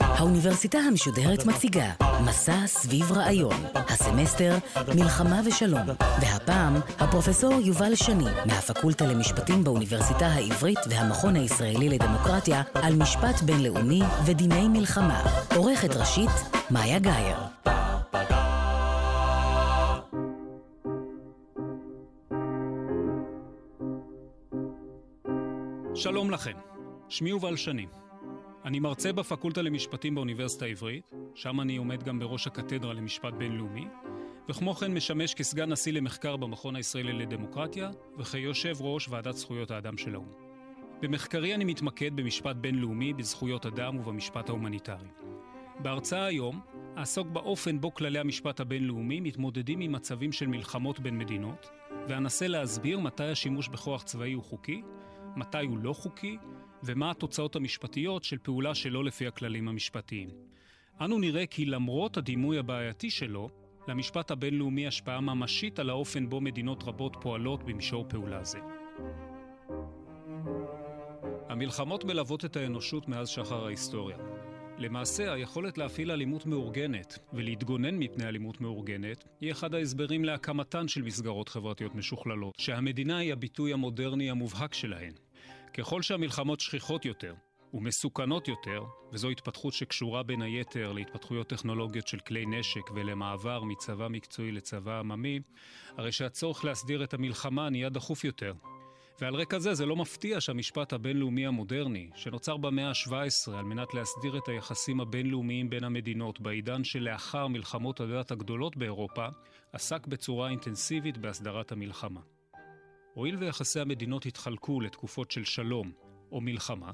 האוניברסיטה המשודרת מציגה מסע סביב רעיון, הסמסטר מלחמה ושלום, והפעם הפרופסור יובל שני מהפקולטה למשפטים באוניברסיטה העברית והמכון הישראלי לדמוקרטיה על משפט בינלאומי ודיני מלחמה. עורכת ראשית מאיה גאייר. לכם, שמי יובל שני. אני מרצה בפקולטה למשפטים באוניברסיטה העברית, שם אני עומד גם בראש הקתדרה למשפט בינלאומי, וכמו כן משמש כסגן נשיא למחקר במכון הישראלי לדמוקרטיה, וכיושב ראש ועדת זכויות האדם של האו"ם. במחקרי אני מתמקד במשפט בינלאומי, בזכויות אדם ובמשפט ההומניטרי. בהרצאה היום אעסוק באופן בו כללי המשפט הבינלאומי מתמודדים עם מצבים של מלחמות בין מדינות, ואנסה להסביר מתי השימוש בכוח צבאי הוא חוקי, מתי הוא לא חוקי, ומה התוצאות המשפטיות של פעולה שלא לפי הכללים המשפטיים. אנו נראה כי למרות הדימוי הבעייתי שלו, למשפט הבינלאומי השפעה ממשית על האופן בו מדינות רבות פועלות במישור פעולה זה. המלחמות מלוות את האנושות מאז שחר ההיסטוריה. למעשה, היכולת להפעיל אלימות מאורגנת ולהתגונן מפני אלימות מאורגנת היא אחד ההסברים להקמתן של מסגרות חברתיות משוכללות, שהמדינה היא הביטוי המודרני המובהק שלהן. ככל שהמלחמות שכיחות יותר ומסוכנות יותר, וזו התפתחות שקשורה בין היתר להתפתחויות טכנולוגיות של כלי נשק ולמעבר מצבא מקצועי לצבא עממי, הרי שהצורך להסדיר את המלחמה נהיה דחוף יותר. ועל רקע זה, זה לא מפתיע שהמשפט הבינלאומי המודרני, שנוצר במאה ה-17 על מנת להסדיר את היחסים הבינלאומיים בין המדינות בעידן שלאחר מלחמות הדת הגדולות באירופה, עסק בצורה אינטנסיבית בהסדרת המלחמה. הואיל ויחסי המדינות התחלקו לתקופות של שלום או מלחמה,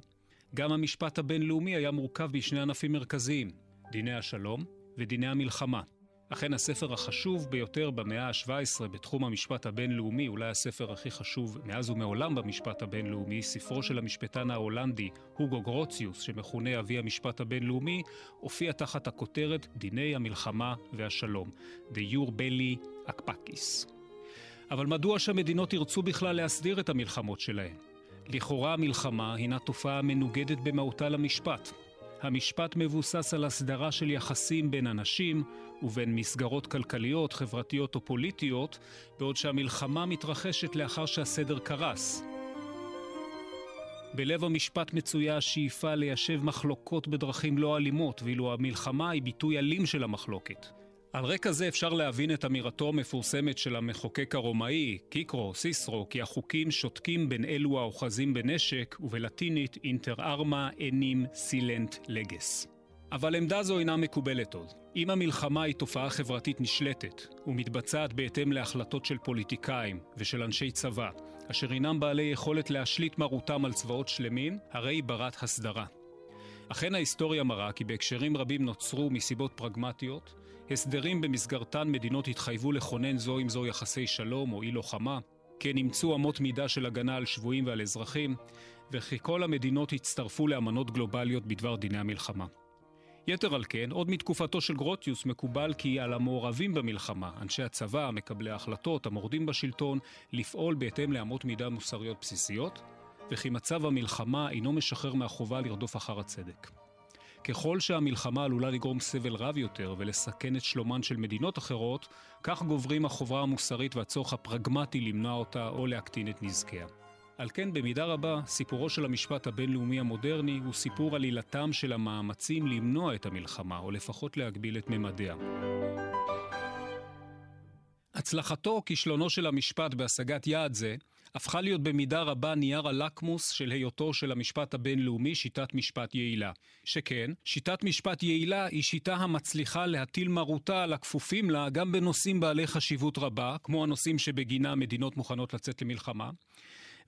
גם המשפט הבינלאומי היה מורכב בשני ענפים מרכזיים, דיני השלום ודיני המלחמה. אכן הספר החשוב ביותר במאה ה-17 בתחום המשפט הבינלאומי, אולי הספר הכי חשוב מאז ומעולם במשפט הבינלאומי, ספרו של המשפטן ההולנדי הוגו גרוציוס, שמכונה אבי המשפט הבינלאומי, הופיע תחת הכותרת דיני המלחמה והשלום, The Jur Belli Akpakis. אבל מדוע שהמדינות ירצו בכלל להסדיר את המלחמות שלהן? לכאורה המלחמה הינה תופעה מנוגדת במהותה למשפט. המשפט מבוסס על הסדרה של יחסים בין אנשים ובין מסגרות כלכליות, חברתיות או פוליטיות, בעוד שהמלחמה מתרחשת לאחר שהסדר קרס. בלב המשפט מצויה השאיפה ליישב מחלוקות בדרכים לא אלימות, ואילו המלחמה היא ביטוי אלים של המחלוקת. על רקע זה אפשר להבין את אמירתו המפורסמת של המחוקק הרומאי, קיקרו, סיסרו, כי החוקים שותקים בין אלו האוחזים בנשק, ובלטינית אינטר ארמה אנים סילנט לגס. אבל עמדה זו אינה מקובלת עוד. אם המלחמה היא תופעה חברתית נשלטת, ומתבצעת בהתאם להחלטות של פוליטיקאים ושל אנשי צבא, אשר אינם בעלי יכולת להשליט מרותם על צבאות שלמים, הרי היא ברת הסדרה. אכן ההיסטוריה מראה כי בהקשרים רבים נוצרו מסיבות פרגמטיות, הסדרים במסגרתן מדינות התחייבו לכונן זו עם זו יחסי שלום או אי לוחמה, כן אימצו אמות מידה של הגנה על שבויים ועל אזרחים, וכי כל המדינות הצטרפו לאמנות גלובליות בדבר דיני המלחמה. יתר על כן, עוד מתקופתו של גרוטיוס מקובל כי על המעורבים במלחמה, אנשי הצבא, מקבלי ההחלטות, המורדים בשלטון, לפעול בהתאם לאמות מידה מוסריות בסיסיות, וכי מצב המלחמה אינו משחרר מהחובה לרדוף אחר הצדק. ככל שהמלחמה עלולה לגרום סבל רב יותר ולסכן את שלומן של מדינות אחרות, כך גוברים החובה המוסרית והצורך הפרגמטי למנוע אותה או להקטין את נזקיה. על כן, במידה רבה, סיפורו של המשפט הבינלאומי המודרני הוא סיפור עלילתם של המאמצים למנוע את המלחמה, או לפחות להגביל את ממדיה. הצלחתו או כישלונו של המשפט בהשגת יעד זה הפכה להיות במידה רבה נייר הלקמוס של היותו של המשפט הבינלאומי שיטת משפט יעילה. שכן, שיטת משפט יעילה היא שיטה המצליחה להטיל מרותה על הכפופים לה גם בנושאים בעלי חשיבות רבה, כמו הנושאים שבגינם מדינות מוכנות לצאת למלחמה,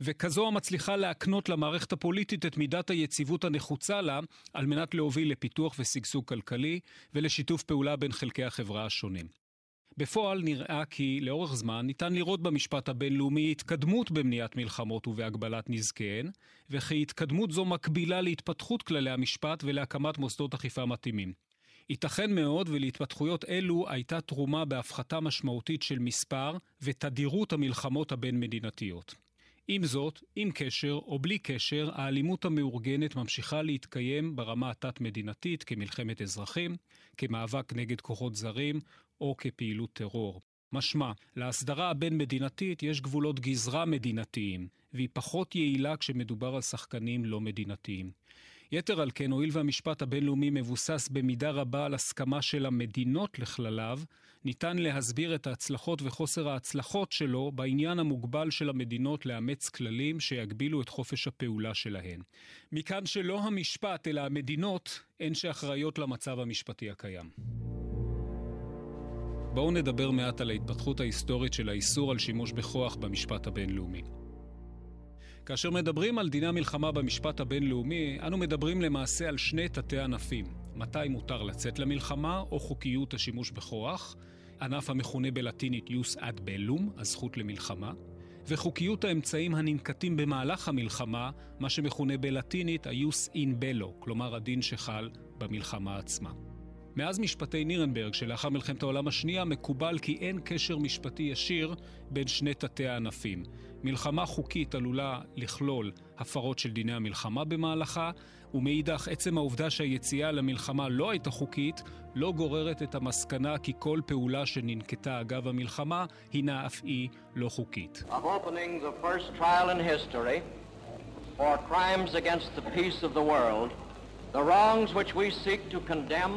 וכזו המצליחה להקנות למערכת הפוליטית את מידת היציבות הנחוצה לה על מנת להוביל לפיתוח ושגשוג כלכלי ולשיתוף פעולה בין חלקי החברה השונים. בפועל נראה כי לאורך זמן ניתן לראות במשפט הבינלאומי התקדמות במניעת מלחמות ובהגבלת נזקיהן, וכי התקדמות זו מקבילה להתפתחות כללי המשפט ולהקמת מוסדות אכיפה מתאימים. ייתכן מאוד ולהתפתחויות אלו הייתה תרומה בהפחתה משמעותית של מספר ותדירות המלחמות הבין-מדינתיות. עם זאת, עם קשר או בלי קשר, האלימות המאורגנת ממשיכה להתקיים ברמה התת-מדינתית כמלחמת אזרחים, כמאבק נגד כוחות זרים או כפעילות טרור. משמע, להסדרה הבין-מדינתית יש גבולות גזרה מדינתיים, והיא פחות יעילה כשמדובר על שחקנים לא מדינתיים. יתר על כן, הואיל והמשפט הבינלאומי מבוסס במידה רבה על הסכמה של המדינות לכלליו, ניתן להסביר את ההצלחות וחוסר ההצלחות שלו בעניין המוגבל של המדינות לאמץ כללים שיגבילו את חופש הפעולה שלהן. מכאן שלא המשפט, אלא המדינות, הן שאחראיות למצב המשפטי הקיים. בואו נדבר מעט על ההתפתחות ההיסטורית של האיסור על שימוש בכוח במשפט הבינלאומי. כאשר מדברים על דיני המלחמה במשפט הבינלאומי, אנו מדברים למעשה על שני תתי ענפים. מתי מותר לצאת למלחמה, או חוקיות השימוש בכוח, ענף המכונה בלטינית יוס אד בלום, הזכות למלחמה, וחוקיות האמצעים הננקטים במהלך המלחמה, מה שמכונה בלטינית היוס אין בלו, כלומר הדין שחל במלחמה עצמה. מאז משפטי נירנברג שלאחר מלחמת העולם השנייה מקובל כי אין קשר משפטי ישיר בין שני תתי הענפים. מלחמה חוקית עלולה לכלול הפרות של דיני המלחמה במהלכה, ומאידך עצם העובדה שהיציאה למלחמה לא הייתה חוקית, לא גוררת את המסקנה כי כל פעולה שננקטה אגב המלחמה הינה אף היא לא חוקית. The wrongs which we seek to condemn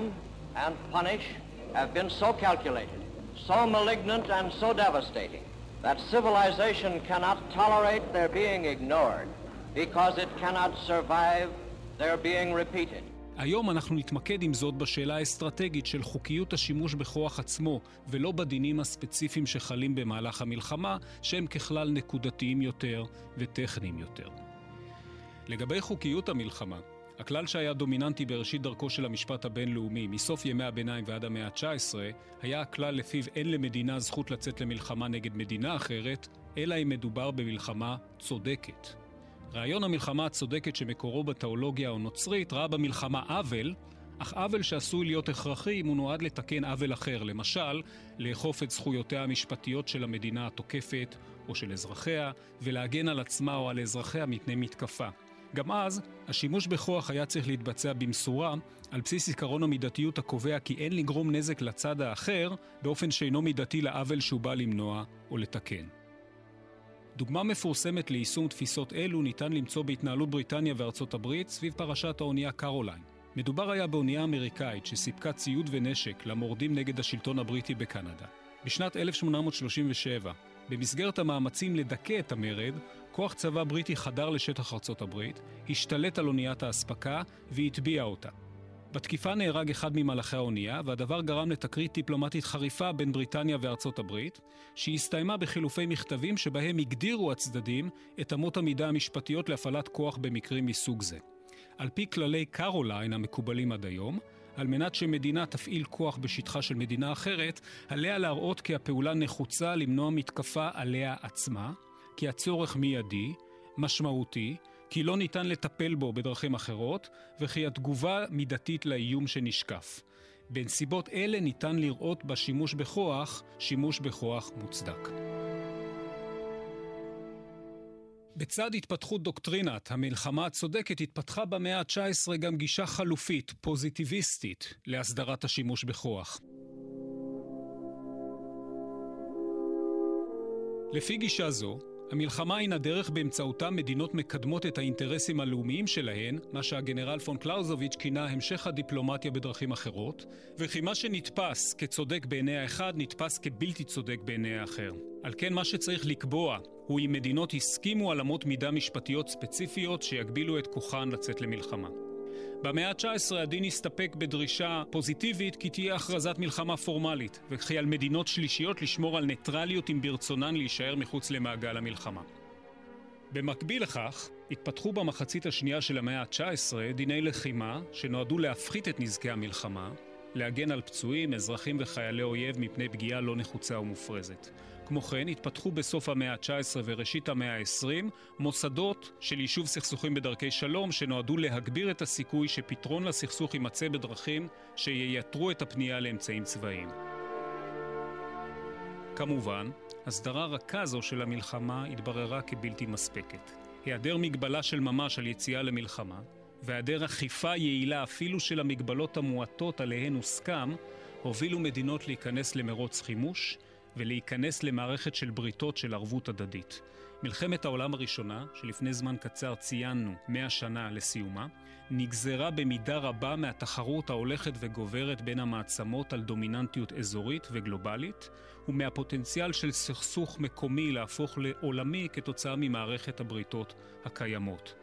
and punish have been so calculated, so malignant and so devastating that civilization cannot tolerate their being ignored because it cannot survive their being repeated. היום אנחנו נתמקד עם זאת בשאלה האסטרטגית של חוקיות השימוש בכוח עצמו, ולא בדינים הספציפיים שחלים במהלך המלחמה, שהם ככלל נקודתיים יותר וטכניים יותר. לגבי חוקיות המלחמה, הכלל שהיה דומיננטי בראשית דרכו של המשפט הבינלאומי, מסוף ימי הביניים ועד המאה ה-19, היה הכלל לפיו אין למדינה זכות לצאת למלחמה נגד מדינה אחרת, אלא אם מדובר במלחמה צודקת. רעיון המלחמה הצודקת שמקורו בתיאולוגיה הנוצרית ראה במלחמה עוול, אך עוול שעשוי להיות הכרחי אם הוא נועד לתקן עוול אחר, למשל, לאכוף את זכויותיה המשפטיות של המדינה התוקפת או של אזרחיה, ולהגן על עצמה או על אזרחיה מפני מתקפה. גם אז, השימוש בכוח היה צריך להתבצע במשורה, על בסיס עקרון המידתיות הקובע כי אין לגרום נזק לצד האחר, באופן שאינו מידתי לעוול שהוא בא למנוע או לתקן. דוגמה מפורסמת ליישום תפיסות אלו ניתן למצוא בהתנהלות בריטניה וארצות הברית סביב פרשת האונייה קרוליין. מדובר היה באונייה אמריקאית שסיפקה ציוד ונשק למורדים נגד השלטון הבריטי בקנדה. בשנת 1837, במסגרת המאמצים לדכא את המרד, כוח צבא בריטי חדר לשטח ארצות הברית, השתלט על אוניית האספקה והטביע אותה. בתקיפה נהרג אחד ממלאכי האונייה, והדבר גרם לתקרית דיפלומטית חריפה בין בריטניה וארצות הברית, שהסתיימה בחילופי מכתבים שבהם הגדירו הצדדים את אמות המידה המשפטיות להפעלת כוח במקרים מסוג זה. על פי כללי קרוליין המקובלים עד היום, על מנת שמדינה תפעיל כוח בשטחה של מדינה אחרת, עליה להראות כי הפעולה נחוצה למנוע מתקפה עליה עצמה, כי הצורך מיידי, משמעותי, כי לא ניתן לטפל בו בדרכים אחרות, וכי התגובה מידתית לאיום שנשקף. בנסיבות אלה ניתן לראות בשימוש בכוח, שימוש בכוח מוצדק. בצד התפתחות דוקטרינת המלחמה הצודקת התפתחה במאה ה-19 גם גישה חלופית, פוזיטיביסטית, להסדרת השימוש בכוח. לפי גישה זו, המלחמה הינה דרך באמצעותה מדינות מקדמות את האינטרסים הלאומיים שלהן, מה שהגנרל פון קלאוזוביץ' כינה המשך הדיפלומטיה בדרכים אחרות, וכי מה שנתפס כצודק בעיני האחד נתפס כבלתי צודק בעיני האחר. על כן מה שצריך לקבוע הוא אם מדינות הסכימו על אמות מידה משפטיות ספציפיות שיגבילו את כוחן לצאת למלחמה. במאה ה-19 הדין הסתפק בדרישה פוזיטיבית כי תהיה הכרזת מלחמה פורמלית, וכי על מדינות שלישיות לשמור על ניטרליות אם ברצונן להישאר מחוץ למעגל המלחמה. במקביל לכך, התפתחו במחצית השנייה של המאה ה-19 דיני לחימה שנועדו להפחית את נזקי המלחמה, להגן על פצועים, אזרחים וחיילי אויב מפני פגיעה לא נחוצה ומופרזת. כמו כן, התפתחו בסוף המאה ה-19 וראשית המאה ה-20 מוסדות של יישוב סכסוכים בדרכי שלום שנועדו להגביר את הסיכוי שפתרון לסכסוך יימצא בדרכים שייתרו את הפנייה לאמצעים צבאיים. כמובן, הסדרה רכה זו של המלחמה התבררה כבלתי מספקת. היעדר מגבלה של ממש על יציאה למלחמה, והיעדר אכיפה יעילה אפילו של המגבלות המועטות עליהן הוסכם, הובילו מדינות להיכנס למרוץ חימוש ולהיכנס למערכת של בריתות של ערבות הדדית. מלחמת העולם הראשונה, שלפני זמן קצר ציינו מאה שנה לסיומה, נגזרה במידה רבה מהתחרות ההולכת וגוברת בין המעצמות על דומיננטיות אזורית וגלובלית, ומהפוטנציאל של סכסוך מקומי להפוך לעולמי כתוצאה ממערכת הבריתות הקיימות.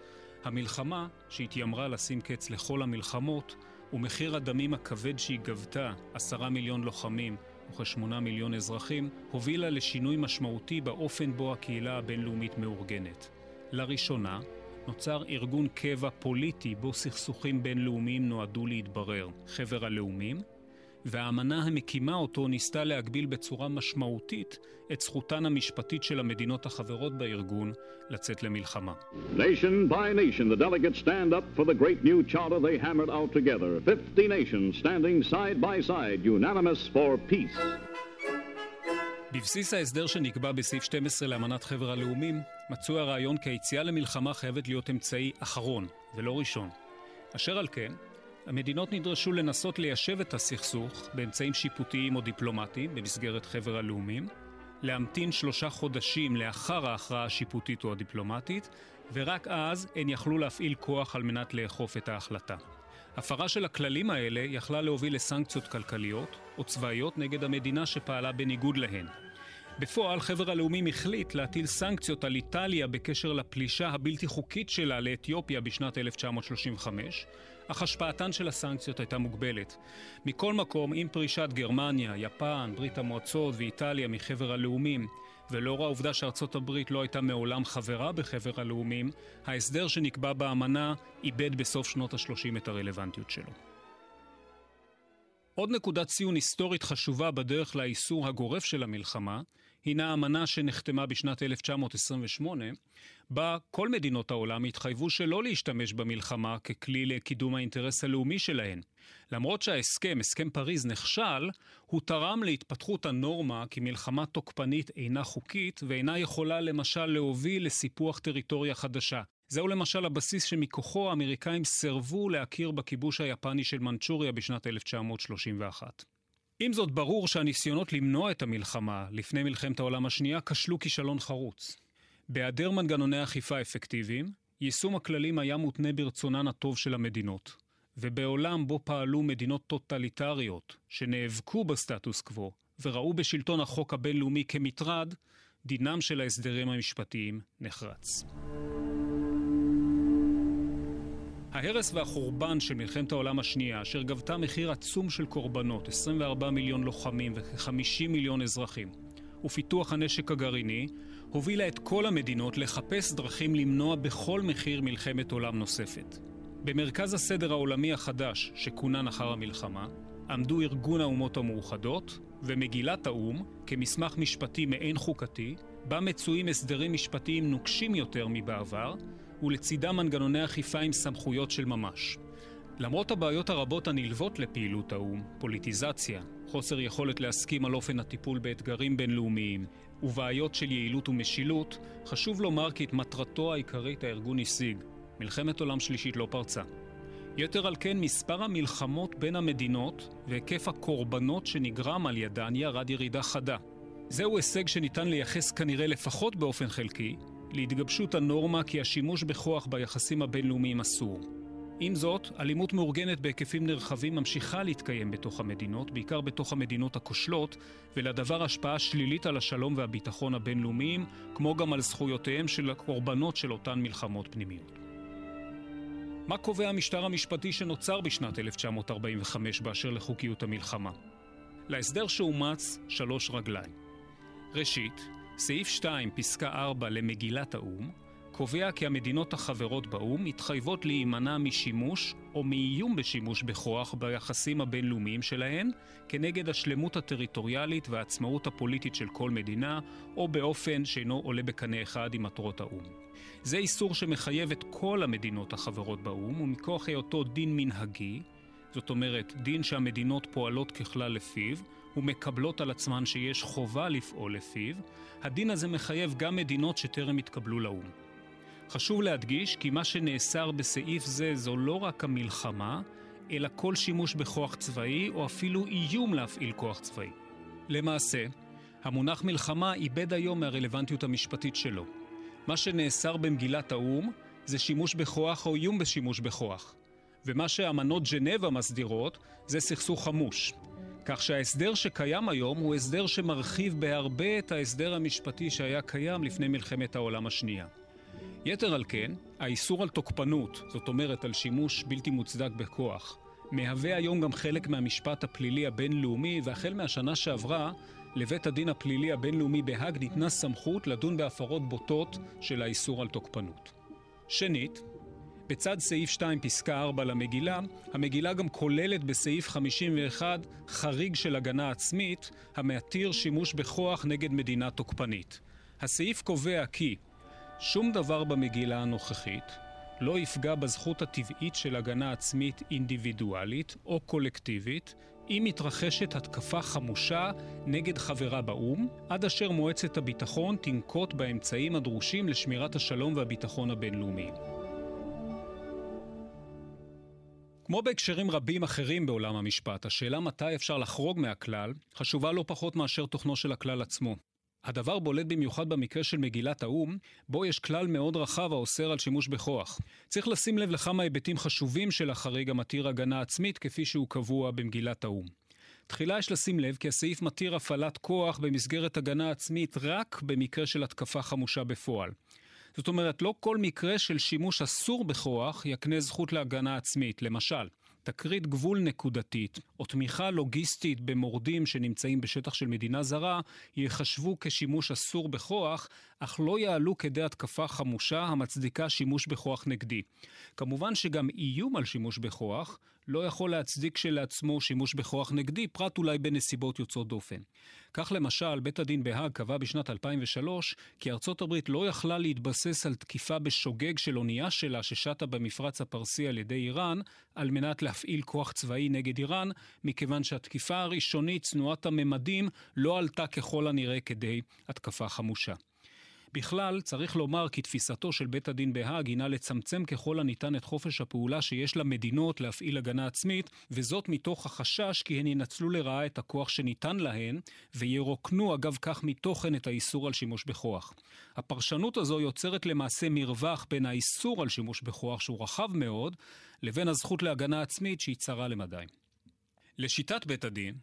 המלחמה, שהתיימרה לשים קץ לכל המלחמות, ומחיר הדמים הכבד שהיא גבתה, עשרה מיליון לוחמים וכשמונה מיליון אזרחים, הובילה לשינוי משמעותי באופן בו הקהילה הבינלאומית מאורגנת. לראשונה, נוצר ארגון קבע פוליטי בו סכסוכים בינלאומיים נועדו להתברר, חבר הלאומים, והאמנה המקימה אותו ניסתה להגביל בצורה משמעותית את זכותן המשפטית של המדינות החברות בארגון לצאת למלחמה. Nation by nation, the delegates stand up for the great new charter they hammered out together. 50 nations standing side by side, unanimous for peace. בבסיס ההסדר שנקבע בסעיף 12 לאמנת חבר הלאומים, מצוי הרעיון כי היציאה למלחמה חייבת להיות אמצעי אחרון, ולא ראשון. אשר על כן, המדינות נדרשו לנסות ליישב את הסכסוך באמצעים שיפוטיים או דיפלומטיים במסגרת חבר הלאומים, להמתין שלושה חודשים לאחר ההכרעה השיפוטית או הדיפלומטית, ורק אז הן יכלו להפעיל כוח על מנת לאכוף את ההחלטה. הפרה של הכללים האלה יכלה להוביל לסנקציות כלכליות או צבאיות נגד המדינה שפעלה בניגוד להן. בפועל, חבר הלאומים החליט להטיל סנקציות על איטליה בקשר לפלישה הבלתי חוקית שלה לאתיופיה בשנת 1935, אך השפעתן של הסנקציות הייתה מוגבלת. מכל מקום, עם פרישת גרמניה, יפן, ברית המועצות ואיטליה מחבר הלאומים, ולאור העובדה שארצות הברית לא הייתה מעולם חברה בחבר הלאומים, ההסדר שנקבע באמנה איבד בסוף שנות ה-30 את הרלוונטיות שלו. עוד נקודת ציון היסטורית חשובה בדרך לאיסור הגורף של המלחמה, הינה אמנה שנחתמה בשנת 1928, בה כל מדינות העולם התחייבו שלא להשתמש במלחמה ככלי לקידום האינטרס הלאומי שלהן. למרות שההסכם, הסכם פריז, נכשל, הוא תרם להתפתחות הנורמה כי מלחמה תוקפנית אינה חוקית ואינה יכולה למשל להוביל לסיפוח טריטוריה חדשה. זהו למשל הבסיס שמכוחו האמריקאים סירבו להכיר בכיבוש היפני של מנצ'וריה בשנת 1931. עם זאת, ברור שהניסיונות למנוע את המלחמה לפני מלחמת העולם השנייה כשלו כישלון חרוץ. בהיעדר מנגנוני אכיפה אפקטיביים, יישום הכללים היה מותנה ברצונן הטוב של המדינות. ובעולם בו פעלו מדינות טוטליטריות שנאבקו בסטטוס קוו וראו בשלטון החוק הבינלאומי כמטרד, דינם של ההסדרים המשפטיים נחרץ. ההרס והחורבן של מלחמת העולם השנייה, אשר גבתה מחיר עצום של קורבנות, 24 מיליון לוחמים וכ-50 מיליון אזרחים, ופיתוח הנשק הגרעיני, הובילה את כל המדינות לחפש דרכים למנוע בכל מחיר מלחמת עולם נוספת. במרכז הסדר העולמי החדש, שכונן אחר המלחמה, עמדו ארגון האומות המאוחדות ומגילת האו"ם כמסמך משפטי מעין חוקתי, בה מצויים הסדרים משפטיים נוקשים יותר מבעבר, ולצידם מנגנוני אכיפה עם סמכויות של ממש. למרות הבעיות הרבות הנלוות לפעילות האו"ם, פוליטיזציה, חוסר יכולת להסכים על אופן הטיפול באתגרים בינלאומיים ובעיות של יעילות ומשילות, חשוב לומר כי את מטרתו העיקרית הארגון השיג. מלחמת עולם שלישית לא פרצה. יתר על כן, מספר המלחמות בין המדינות והיקף הקורבנות שנגרם על ידן ירד ירידה חדה. זהו הישג שניתן לייחס כנראה לפחות באופן חלקי להתגבשות הנורמה כי השימוש בכוח ביחסים הבינלאומיים אסור. עם זאת, אלימות מאורגנת בהיקפים נרחבים ממשיכה להתקיים בתוך המדינות, בעיקר בתוך המדינות הכושלות, ולדבר השפעה שלילית על השלום והביטחון הבינלאומיים, כמו גם על זכויותיהם של הקורבנות של אותן מלחמות פנימיות. מה קובע המשטר המשפטי שנוצר בשנת 1945 באשר לחוקיות המלחמה? להסדר שאומץ שלוש רגליים. ראשית, סעיף 2, פסקה 4 למגילת האו"ם, קובע כי המדינות החברות באו"ם מתחייבות להימנע משימוש או מאיום בשימוש בכוח ביחסים הבינלאומיים שלהן כנגד השלמות הטריטוריאלית והעצמאות הפוליטית של כל מדינה, או באופן שאינו עולה בקנה אחד עם מטרות האו"ם. זה איסור שמחייב את כל המדינות החברות באו"ם, ומכוח היותו דין מנהגי, זאת אומרת, דין שהמדינות פועלות ככלל לפיו, ומקבלות על עצמן שיש חובה לפעול לפיו, הדין הזה מחייב גם מדינות שטרם התקבלו לאו"ם. חשוב להדגיש כי מה שנאסר בסעיף זה זו לא רק המלחמה, אלא כל שימוש בכוח צבאי או אפילו איום להפעיל כוח צבאי. למעשה, המונח מלחמה איבד היום מהרלוונטיות המשפטית שלו. מה שנאסר במגילת האו"ם זה שימוש בכוח או איום בשימוש בכוח. ומה שאמנות ג'נבה מסדירות זה סכסוך חמוש. כך שההסדר שקיים היום הוא הסדר שמרחיב בהרבה את ההסדר המשפטי שהיה קיים לפני מלחמת העולם השנייה. יתר על כן, האיסור על תוקפנות, זאת אומרת על שימוש בלתי מוצדק בכוח, מהווה היום גם חלק מהמשפט הפלילי הבינלאומי, והחל מהשנה שעברה, לבית הדין הפלילי הבינלאומי בהאג ניתנה סמכות לדון בהפרות בוטות של האיסור על תוקפנות. שנית, בצד סעיף 2 פסקה 4 למגילה, המגילה גם כוללת בסעיף 51 חריג של הגנה עצמית המתיר שימוש בכוח נגד מדינה תוקפנית. הסעיף קובע כי שום דבר במגילה הנוכחית לא יפגע בזכות הטבעית של הגנה עצמית אינדיבידואלית או קולקטיבית אם מתרחשת התקפה חמושה נגד חברה באו"ם, עד אשר מועצת הביטחון תנקוט באמצעים הדרושים לשמירת השלום והביטחון הבינלאומיים. כמו בהקשרים רבים אחרים בעולם המשפט, השאלה מתי אפשר לחרוג מהכלל חשובה לא פחות מאשר תוכנו של הכלל עצמו. הדבר בולט במיוחד במקרה של מגילת האו"ם, בו יש כלל מאוד רחב האוסר על שימוש בכוח. צריך לשים לב לכמה היבטים חשובים של החריג המתיר הגנה עצמית כפי שהוא קבוע במגילת האו"ם. תחילה יש לשים לב כי הסעיף מתיר הפעלת כוח במסגרת הגנה עצמית רק במקרה של התקפה חמושה בפועל. זאת אומרת, לא כל מקרה של שימוש אסור בכוח יקנה זכות להגנה עצמית. למשל, תקרית גבול נקודתית או תמיכה לוגיסטית במורדים שנמצאים בשטח של מדינה זרה ייחשבו כשימוש אסור בכוח, אך לא יעלו כדי התקפה חמושה המצדיקה שימוש בכוח נגדי. כמובן שגם איום על שימוש בכוח לא יכול להצדיק כשלעצמו שימוש בכוח נגדי, פרט אולי בנסיבות יוצאות דופן. כך למשל, בית הדין בהאג קבע בשנת 2003 כי ארצות הברית לא יכלה להתבסס על תקיפה בשוגג של אונייה שלה ששטה במפרץ הפרסי על ידי איראן, על מנת להפעיל כוח צבאי נגד איראן, מכיוון שהתקיפה הראשונית, צנועת הממדים, לא עלתה ככל הנראה כדי התקפה חמושה. בכלל, צריך לומר כי תפיסתו של בית הדין בהאג הינה לצמצם ככל הניתן את חופש הפעולה שיש למדינות להפעיל הגנה עצמית, וזאת מתוך החשש כי הן ינצלו לרעה את הכוח שניתן להן, וירוקנו אגב כך מתוכן את האיסור על שימוש בכוח. הפרשנות הזו יוצרת למעשה מרווח בין האיסור על שימוש בכוח, שהוא רחב מאוד, לבין הזכות להגנה עצמית שהיא צרה למדי. לשיטת בית הדין,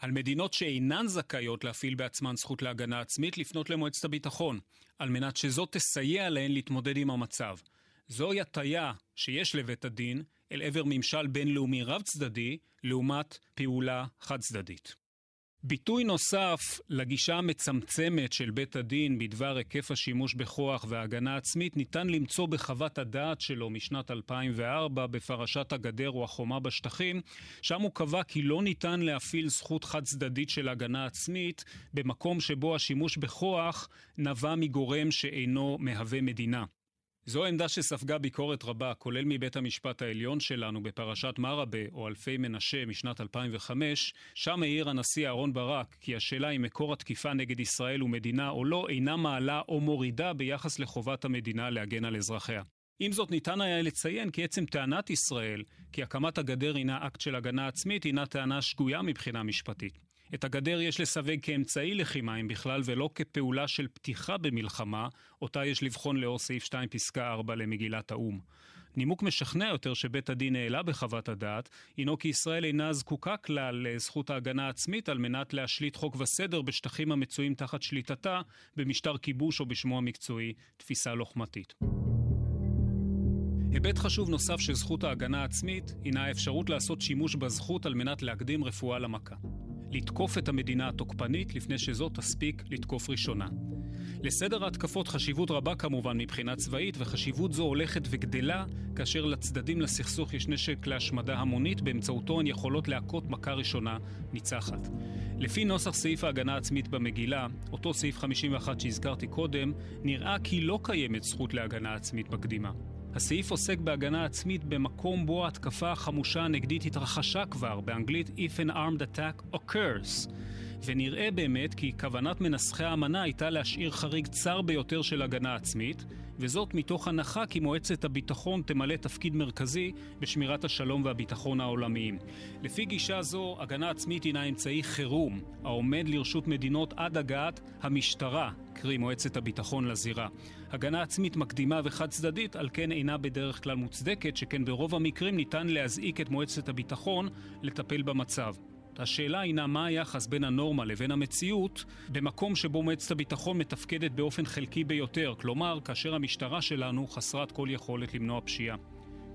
על מדינות שאינן זכאיות להפעיל בעצמן זכות להגנה עצמית לפנות למועצת הביטחון, על מנת שזאת תסייע להן להתמודד עם המצב. זוהי הטיה שיש לבית הדין אל עבר ממשל בינלאומי רב-צדדי, לעומת פעולה חד-צדדית. ביטוי נוסף לגישה המצמצמת של בית הדין בדבר היקף השימוש בכוח והגנה עצמית ניתן למצוא בחוות הדעת שלו משנת 2004 בפרשת הגדר או החומה בשטחים, שם הוא קבע כי לא ניתן להפעיל זכות חד צדדית של הגנה עצמית במקום שבו השימוש בכוח נבע מגורם שאינו מהווה מדינה. זו עמדה שספגה ביקורת רבה, כולל מבית המשפט העליון שלנו בפרשת מראבה או אלפי מנשה משנת 2005, שם העיר הנשיא אהרן ברק כי השאלה אם מקור התקיפה נגד ישראל הוא מדינה או לא, אינה מעלה או מורידה ביחס לחובת המדינה להגן על אזרחיה. עם זאת, ניתן היה לציין כי עצם טענת ישראל כי הקמת הגדר הינה אקט של הגנה עצמית, הינה טענה שגויה מבחינה משפטית. את הגדר יש לסווג כאמצעי לחימה, אם בכלל, ולא כפעולה של פתיחה במלחמה, אותה יש לבחון לאור סעיף 2 פסקה 4 למגילת האו"ם. נימוק משכנע יותר שבית הדין העלה בחוות הדעת, הינו כי ישראל אינה זקוקה כלל לזכות ההגנה העצמית על מנת להשליט חוק וסדר בשטחים המצויים תחת שליטתה, במשטר כיבוש או בשמו המקצועי, תפיסה לוחמתית. היבט חשוב נוסף של זכות ההגנה העצמית הינה האפשרות לעשות שימוש בזכות על מנת להקדים רפואה למכה. לתקוף את המדינה התוקפנית לפני שזאת תספיק לתקוף ראשונה. לסדר ההתקפות חשיבות רבה כמובן מבחינה צבאית, וחשיבות זו הולכת וגדלה כאשר לצדדים לסכסוך יש נשק להשמדה המונית, באמצעותו הן יכולות להכות מכה ראשונה ניצחת. לפי נוסח סעיף ההגנה העצמית במגילה, אותו סעיף 51 שהזכרתי קודם, נראה כי לא קיימת זכות להגנה עצמית מקדימה. הסעיף עוסק בהגנה עצמית במקום בו ההתקפה החמושה הנגדית התרחשה כבר, באנגלית If an armed attack occurs. ונראה באמת כי כוונת מנסחי האמנה הייתה להשאיר חריג צר ביותר של הגנה עצמית, וזאת מתוך הנחה כי מועצת הביטחון תמלא תפקיד מרכזי בשמירת השלום והביטחון העולמיים. לפי גישה זו, הגנה עצמית הינה אמצעי חירום, העומד לרשות מדינות עד הגעת המשטרה, קרי מועצת הביטחון לזירה. הגנה עצמית מקדימה וחד צדדית, על כן אינה בדרך כלל מוצדקת, שכן ברוב המקרים ניתן להזעיק את מועצת הביטחון לטפל במצב. השאלה הינה מה היחס בין הנורמה לבין המציאות במקום שבו מועצת הביטחון מתפקדת באופן חלקי ביותר, כלומר, כאשר המשטרה שלנו חסרת כל יכולת למנוע פשיעה.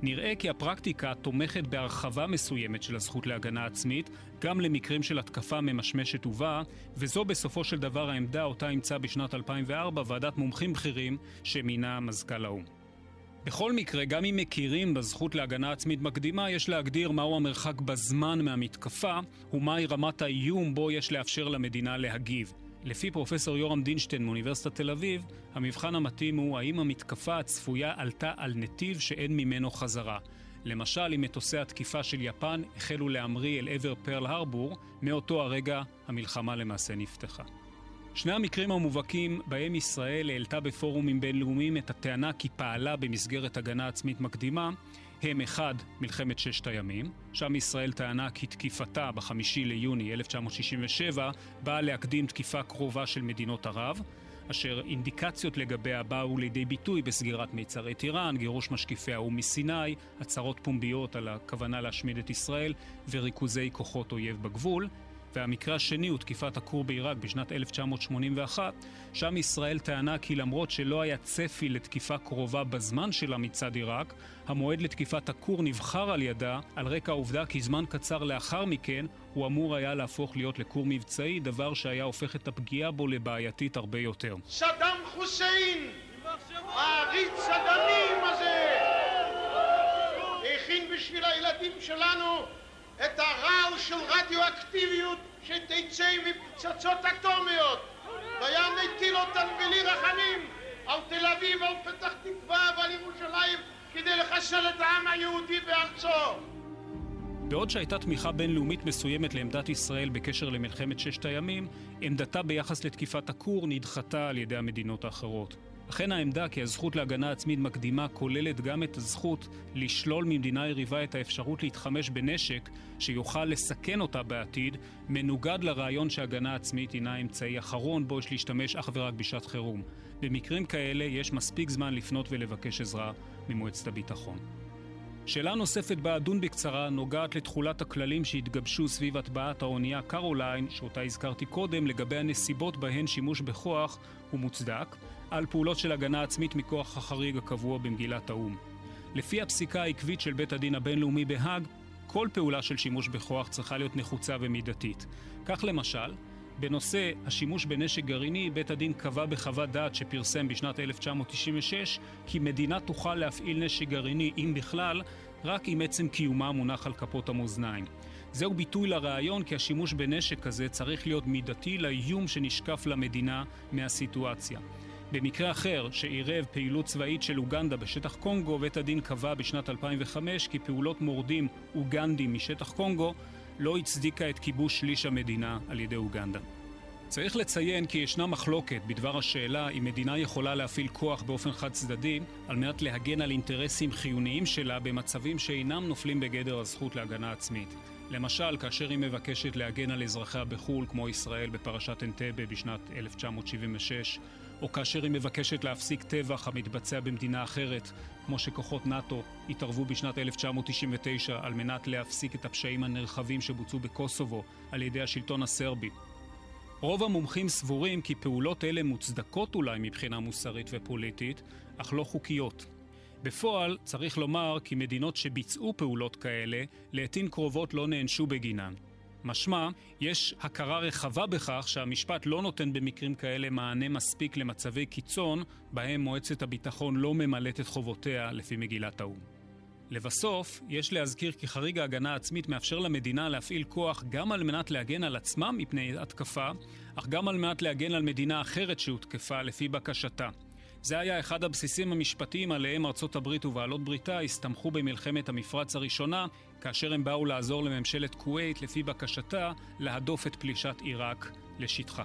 נראה כי הפרקטיקה תומכת בהרחבה מסוימת של הזכות להגנה עצמית, גם למקרים של התקפה ממשמשת ובאה, וזו בסופו של דבר העמדה אותה אימצה בשנת 2004 ועדת מומחים בכירים שמינה מזכ"ל האו"ם. בכל מקרה, גם אם מכירים בזכות להגנה עצמית מקדימה, יש להגדיר מהו המרחק בזמן מהמתקפה, ומהי רמת האיום בו יש לאפשר למדינה להגיב. לפי פרופסור יורם דינשטיין מאוניברסיטת תל אביב, המבחן המתאים הוא האם המתקפה הצפויה עלתה על נתיב שאין ממנו חזרה. למשל, אם מטוסי התקיפה של יפן החלו להמריא אל עבר פרל הרבור, מאותו הרגע המלחמה למעשה נפתחה. שני המקרים המובהקים בהם ישראל העלתה בפורומים בינלאומיים את הטענה כי פעלה במסגרת הגנה עצמית מקדימה. הם אחד, מלחמת ששת הימים, שם ישראל טענה כי תקיפתה בחמישי ליוני 1967 באה להקדים תקיפה קרובה של מדינות ערב, אשר אינדיקציות לגביה באו לידי ביטוי בסגירת מיצרי טיראן, גירוש משקיפי האו"ם מסיני, הצהרות פומביות על הכוונה להשמיד את ישראל וריכוזי כוחות אויב בגבול, והמקרה השני הוא תקיפת הכור בעיראק בשנת 1981, שם ישראל טענה כי למרות שלא היה צפי לתקיפה קרובה בזמן שלה מצד עיראק, המועד לתקיפת הכור נבחר על ידה על רקע העובדה כי זמן קצר לאחר מכן הוא אמור היה להפוך להיות לכור מבצעי, דבר שהיה הופך את הפגיעה בו לבעייתית הרבה יותר. סדאם חוסיין! העריץ הדמים הזה! הכין בשביל הילדים שלנו את הרעל של רדיואקטיביות שתצא מפצצות אטומיות והיה מטיל אותן בלי רחמים על תל אביב, על פתח תקווה ועל ירושלים כדי לחסל את העם היהודי בארצו. בעוד שהייתה תמיכה בינלאומית מסוימת לעמדת ישראל בקשר למלחמת ששת הימים, עמדתה ביחס לתקיפת הכור נדחתה על ידי המדינות האחרות. אכן העמדה כי הזכות להגנה עצמית מקדימה כוללת גם את הזכות לשלול ממדינה יריבה את האפשרות להתחמש בנשק שיוכל לסכן אותה בעתיד, מנוגד לרעיון שהגנה עצמית הינה האמצעי אחרון בו יש להשתמש אך ורק בשעת חירום. במקרים כאלה יש מספיק זמן לפנות ולבקש עזרה ממועצת הביטחון. שאלה נוספת בה אדון בקצרה נוגעת לתכולת הכללים שהתגבשו סביב הטבעת האונייה קרוליין, שאותה הזכרתי קודם, לגבי הנסיבות בהן שימוש בכוח הוא מוצדק, על פעולות של הגנה עצמית מכוח החריג הקבוע במגילת האו"ם. לפי הפסיקה העקבית של בית הדין הבינלאומי בהאג, כל פעולה של שימוש בכוח צריכה להיות נחוצה ומידתית. כך למשל, בנושא השימוש בנשק גרעיני, בית הדין קבע בחוות דעת שפרסם בשנת 1996 כי מדינה תוכל להפעיל נשק גרעיני, אם בכלל, רק אם עצם קיומה מונח על כפות המאזניים. זהו ביטוי לרעיון כי השימוש בנשק כזה צריך להיות מידתי לאיום שנשקף למדינה מהסיטואציה. במקרה אחר, שעירב פעילות צבאית של אוגנדה בשטח קונגו, בית הדין קבע בשנת 2005 כי פעולות מורדים אוגנדים משטח קונגו לא הצדיקה את כיבוש שליש המדינה על ידי אוגנדה. צריך לציין כי ישנה מחלוקת בדבר השאלה אם מדינה יכולה להפעיל כוח באופן חד צדדי על מנת להגן על אינטרסים חיוניים שלה במצבים שאינם נופלים בגדר הזכות להגנה עצמית. למשל, כאשר היא מבקשת להגן על אזרחיה בחו"ל, כמו ישראל בפרשת אנטבה בשנת 1976, או כאשר היא מבקשת להפסיק טבח המתבצע במדינה אחרת, כמו שכוחות נאט"ו התערבו בשנת 1999 על מנת להפסיק את הפשעים הנרחבים שבוצעו בקוסובו על ידי השלטון הסרבי. רוב המומחים סבורים כי פעולות אלה מוצדקות אולי מבחינה מוסרית ופוליטית, אך לא חוקיות. בפועל, צריך לומר כי מדינות שביצעו פעולות כאלה, לעתים קרובות לא נענשו בגינן. משמע, יש הכרה רחבה בכך שהמשפט לא נותן במקרים כאלה מענה מספיק למצבי קיצון, בהם מועצת הביטחון לא ממלאת את חובותיה לפי מגילת האו"ם. לבסוף, יש להזכיר כי חריג ההגנה העצמית מאפשר למדינה להפעיל כוח גם על מנת להגן על עצמה מפני התקפה, אך גם על מנת להגן על מדינה אחרת שהותקפה לפי בקשתה. זה היה אחד הבסיסים המשפטיים עליהם ארצות הברית ובעלות בריתה הסתמכו במלחמת המפרץ הראשונה, כאשר הם באו לעזור לממשלת כווית לפי בקשתה להדוף את פלישת עיראק לשטחה.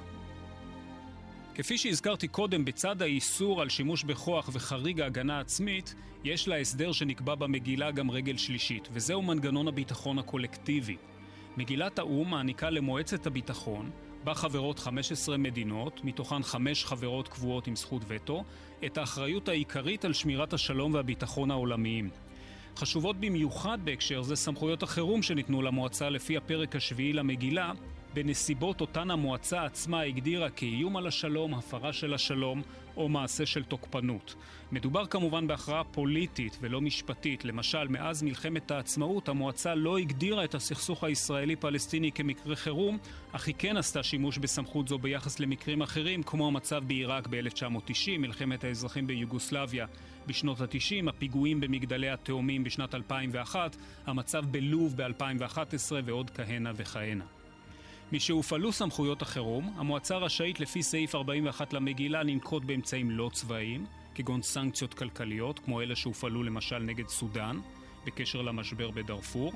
כפי שהזכרתי קודם, בצד האיסור על שימוש בכוח וחריג ההגנה העצמית, יש להסדר שנקבע במגילה גם רגל שלישית, וזהו מנגנון הביטחון הקולקטיבי. מגילת האו"ם מעניקה למועצת הביטחון, בה חברות 15 מדינות, מתוכן חמש חברות קבועות עם זכות וטו, את האחריות העיקרית על שמירת השלום והביטחון העולמיים. חשובות במיוחד בהקשר זה סמכויות החירום שניתנו למועצה לפי הפרק השביעי למגילה, בנסיבות אותן המועצה עצמה הגדירה כאיום על השלום, הפרה של השלום או מעשה של תוקפנות. מדובר כמובן בהכרעה פוליטית ולא משפטית. למשל, מאז מלחמת העצמאות המועצה לא הגדירה את הסכסוך הישראלי-פלסטיני כמקרה חירום, אך היא כן עשתה שימוש בסמכות זו ביחס למקרים אחרים, כמו המצב בעיראק ב-1990, מלחמת האזרחים ביוגוסלביה בשנות ה-90, הפיגועים במגדלי התאומים בשנת 2001, המצב בלוב ב-2011 ועוד כהנה וכהנה. משהופעלו סמכויות החירום, המועצה רשאית לפי סעיף 41 למגילה לנקוט באמצעים לא צבאיים, כגון סנקציות כלכליות, כמו אלה שהופעלו למשל נגד סודאן, בקשר למשבר בדארפור,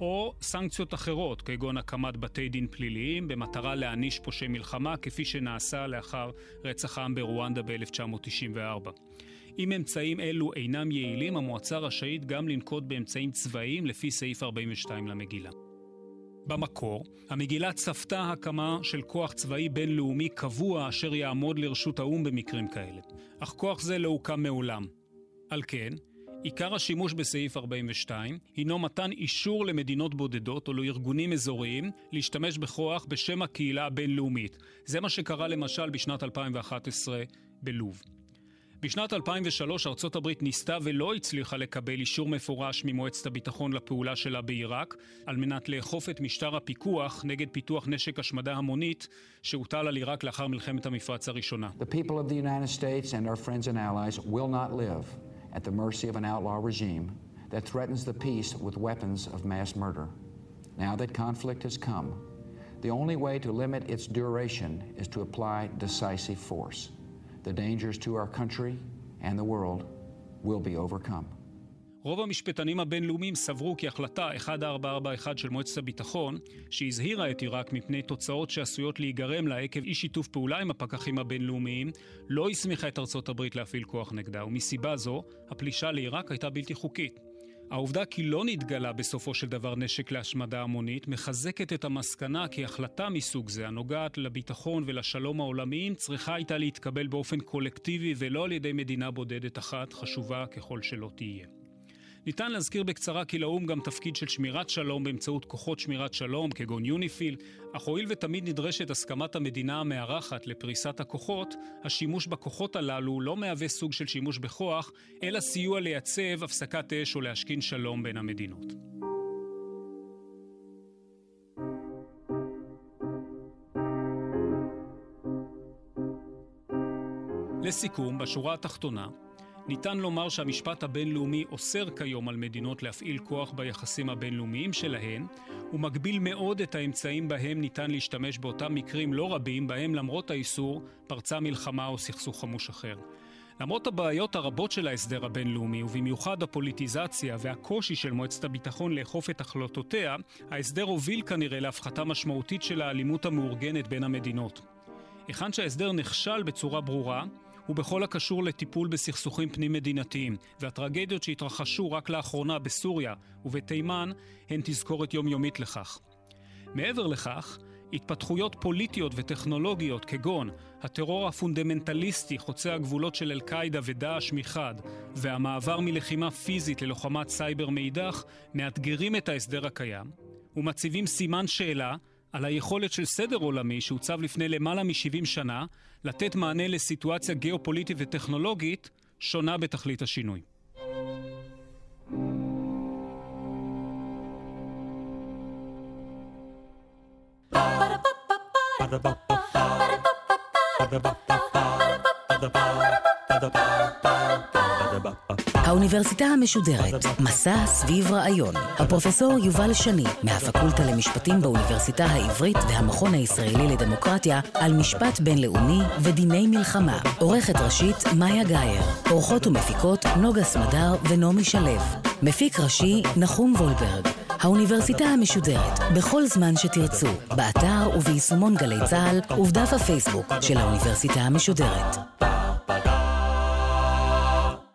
או סנקציות אחרות, כגון הקמת בתי דין פליליים, במטרה להעניש פושעי מלחמה, כפי שנעשה לאחר רצח העם ברואנדה ב-1994. אם אמצעים אלו אינם יעילים, המועצה רשאית גם לנקוט באמצעים צבאיים לפי סעיף 42 למגילה. במקור, המגילה צפתה הקמה של כוח צבאי בינלאומי קבוע אשר יעמוד לרשות האו"ם במקרים כאלה. אך כוח זה לא הוקם מעולם. על כן, עיקר השימוש בסעיף 42 הינו מתן אישור למדינות בודדות או לארגונים אזוריים להשתמש בכוח בשם הקהילה הבינלאומית. זה מה שקרה למשל בשנת 2011 בלוב. בשנת 2003 ארצות הברית ניסתה ולא הצליחה לקבל אישור מפורש ממועצת הביטחון לפעולה שלה בעיראק, על מנת לאכוף את משטר הפיקוח נגד פיתוח נשק השמדה המונית שהוטל על עיראק לאחר מלחמת המפרץ הראשונה. At the mercy of an outlaw regime that threatens the peace with weapons of mass murder. Now that conflict has come, the only way to limit its duration is to apply decisive force. The dangers to our country and the world will be overcome. רוב המשפטנים הבינלאומיים סברו כי החלטה 1441 של מועצת הביטחון, שהזהירה את עיראק מפני תוצאות שעשויות להיגרם לה עקב אי שיתוף פעולה עם הפקחים הבינלאומיים, לא הסמיכה את ארצות הברית להפעיל כוח נגדה, ומסיבה זו, הפלישה לעיראק הייתה בלתי חוקית. העובדה כי לא נתגלה בסופו של דבר נשק להשמדה המונית מחזקת את המסקנה כי החלטה מסוג זה, הנוגעת לביטחון ולשלום העולמיים, צריכה הייתה להתקבל באופן קולקטיבי ולא על ידי מדינה בודדת אחת, חשובה ככל שלא תהיה. ניתן להזכיר בקצרה כי לאו"ם גם תפקיד של שמירת שלום באמצעות כוחות שמירת שלום כגון יוניפיל, אך הואיל ותמיד נדרשת הסכמת המדינה המארחת לפריסת הכוחות, השימוש בכוחות הללו לא מהווה סוג של שימוש בכוח, אלא סיוע לייצב הפסקת אש או להשכין שלום בין המדינות. לסיכום, בשורה התחתונה, ניתן לומר שהמשפט הבינלאומי אוסר כיום על מדינות להפעיל כוח ביחסים הבינלאומיים שלהן, ומגביל מאוד את האמצעים בהם ניתן להשתמש באותם מקרים לא רבים בהם למרות האיסור פרצה מלחמה או סכסוך חמוש אחר. למרות הבעיות הרבות של ההסדר הבינלאומי, ובמיוחד הפוליטיזציה והקושי של מועצת הביטחון לאכוף את החלטותיה, ההסדר הוביל כנראה להפחתה משמעותית של האלימות המאורגנת בין המדינות. היכן שההסדר נכשל בצורה ברורה, ובכל הקשור לטיפול בסכסוכים פנים-מדינתיים, והטרגדיות שהתרחשו רק לאחרונה בסוריה ובתימן הן תזכורת יומיומית לכך. מעבר לכך, התפתחויות פוליטיות וטכנולוגיות כגון הטרור הפונדמנטליסטי חוצה הגבולות של אל-קאעידה ודאעש מחד והמעבר מלחימה פיזית ללוחמת סייבר מאידך מאתגרים את ההסדר הקיים ומציבים סימן שאלה על היכולת של סדר עולמי שהוצב לפני למעלה מ-70 שנה לתת מענה לסיטואציה גיאופוליטית וטכנולוגית שונה בתכלית השינוי. האוניברסיטה המשודרת, מסע סביב רעיון. הפרופסור יובל שני, מהפקולטה למשפטים באוניברסיטה העברית והמכון הישראלי לדמוקרטיה, על משפט בינלאומי ודיני מלחמה. עורכת ראשית, מאיה גאייר. עורכות ומפיקות, נוגה סמדר ונעמי שלו. מפיק ראשי, נחום וולברג. האוניברסיטה המשודרת, בכל זמן שתרצו, באתר וביישומון גלי צה"ל ובדף הפייסבוק של האוניברסיטה המשודרת.